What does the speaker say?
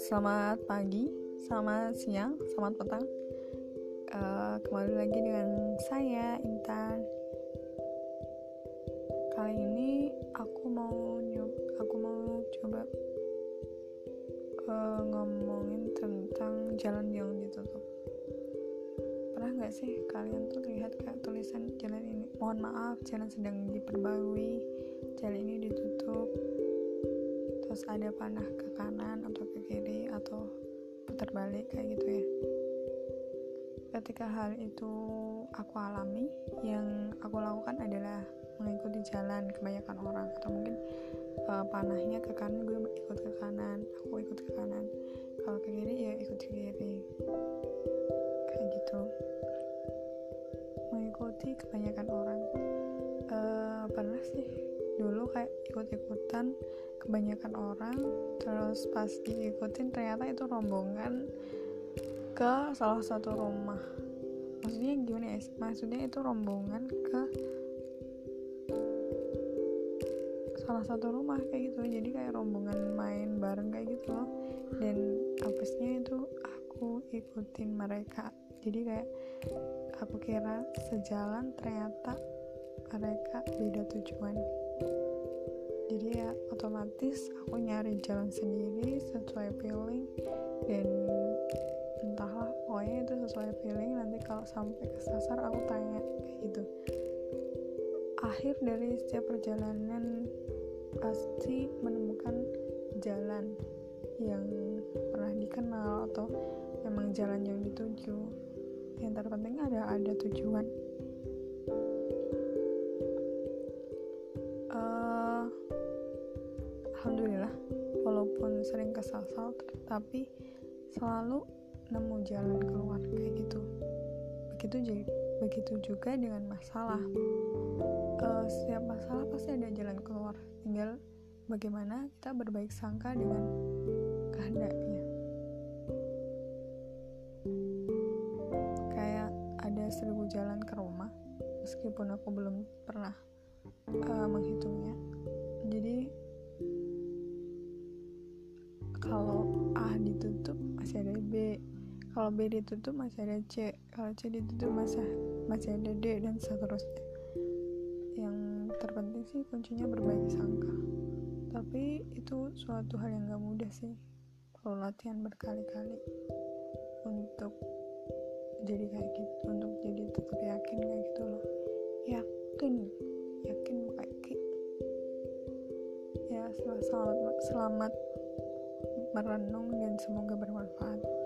selamat pagi, selamat siang, selamat petang. Uh, kembali lagi dengan saya Intan. Kali ini aku mau nyob, aku mau coba uh, ngomongin tentang jalan yang ditutup. Pernah nggak sih kalian tuh lihat kayak tulisan jalan ini? Mohon maaf, jalan sedang diperbarui, jalan ini ditutup terus ada panah ke kanan atau ke kiri atau putar balik kayak gitu ya. Ketika hal itu aku alami yang aku lakukan adalah mengikuti jalan kebanyakan orang atau mungkin uh, panahnya ke kanan gue ikut ke kanan aku ikut ke kanan. Kalau ke kiri ya ikut ke kiri. Kayak gitu. Mengikuti kebanyakan orang. Uh, pernah sih kayak ikut-ikutan kebanyakan orang terus pas diikutin ternyata itu rombongan ke salah satu rumah. Maksudnya gimana ya? Maksudnya itu rombongan ke salah satu rumah kayak gitu. Jadi kayak rombongan main bareng kayak gitu loh. Dan habisnya itu aku ikutin mereka. Jadi kayak aku kira sejalan ternyata mereka beda tujuan jadi ya otomatis aku nyari jalan sendiri sesuai feeling dan entahlah pokoknya itu sesuai feeling. Nanti kalau sampai kesasar aku tanya gitu. Akhir dari setiap perjalanan pasti menemukan jalan yang pernah dikenal atau memang jalan yang dituju. Yang terpenting ada ada tujuan alhamdulillah walaupun sering kesasar tapi selalu nemu jalan keluar kayak gitu. Begitu begitu juga dengan masalah. Uh, setiap masalah pasti ada jalan keluar. Tinggal bagaimana kita berbaik sangka dengan kehendaknya. Kayak ada seribu jalan ke rumah meskipun aku belum pernah uh, menghitungnya ditutup masih ada B. Kalau B ditutup masih ada C. Kalau C ditutup masih masih ada D dan seterusnya. Yang terpenting sih kuncinya berbagi sangka. Tapi itu suatu hal yang gak mudah sih perlu latihan berkali-kali. Untuk jadi kayak gitu untuk jadi tetap yakin kayak gitu loh. Yakin yakin pakai ya selamat selamat merenung dan semoga bermanfaat.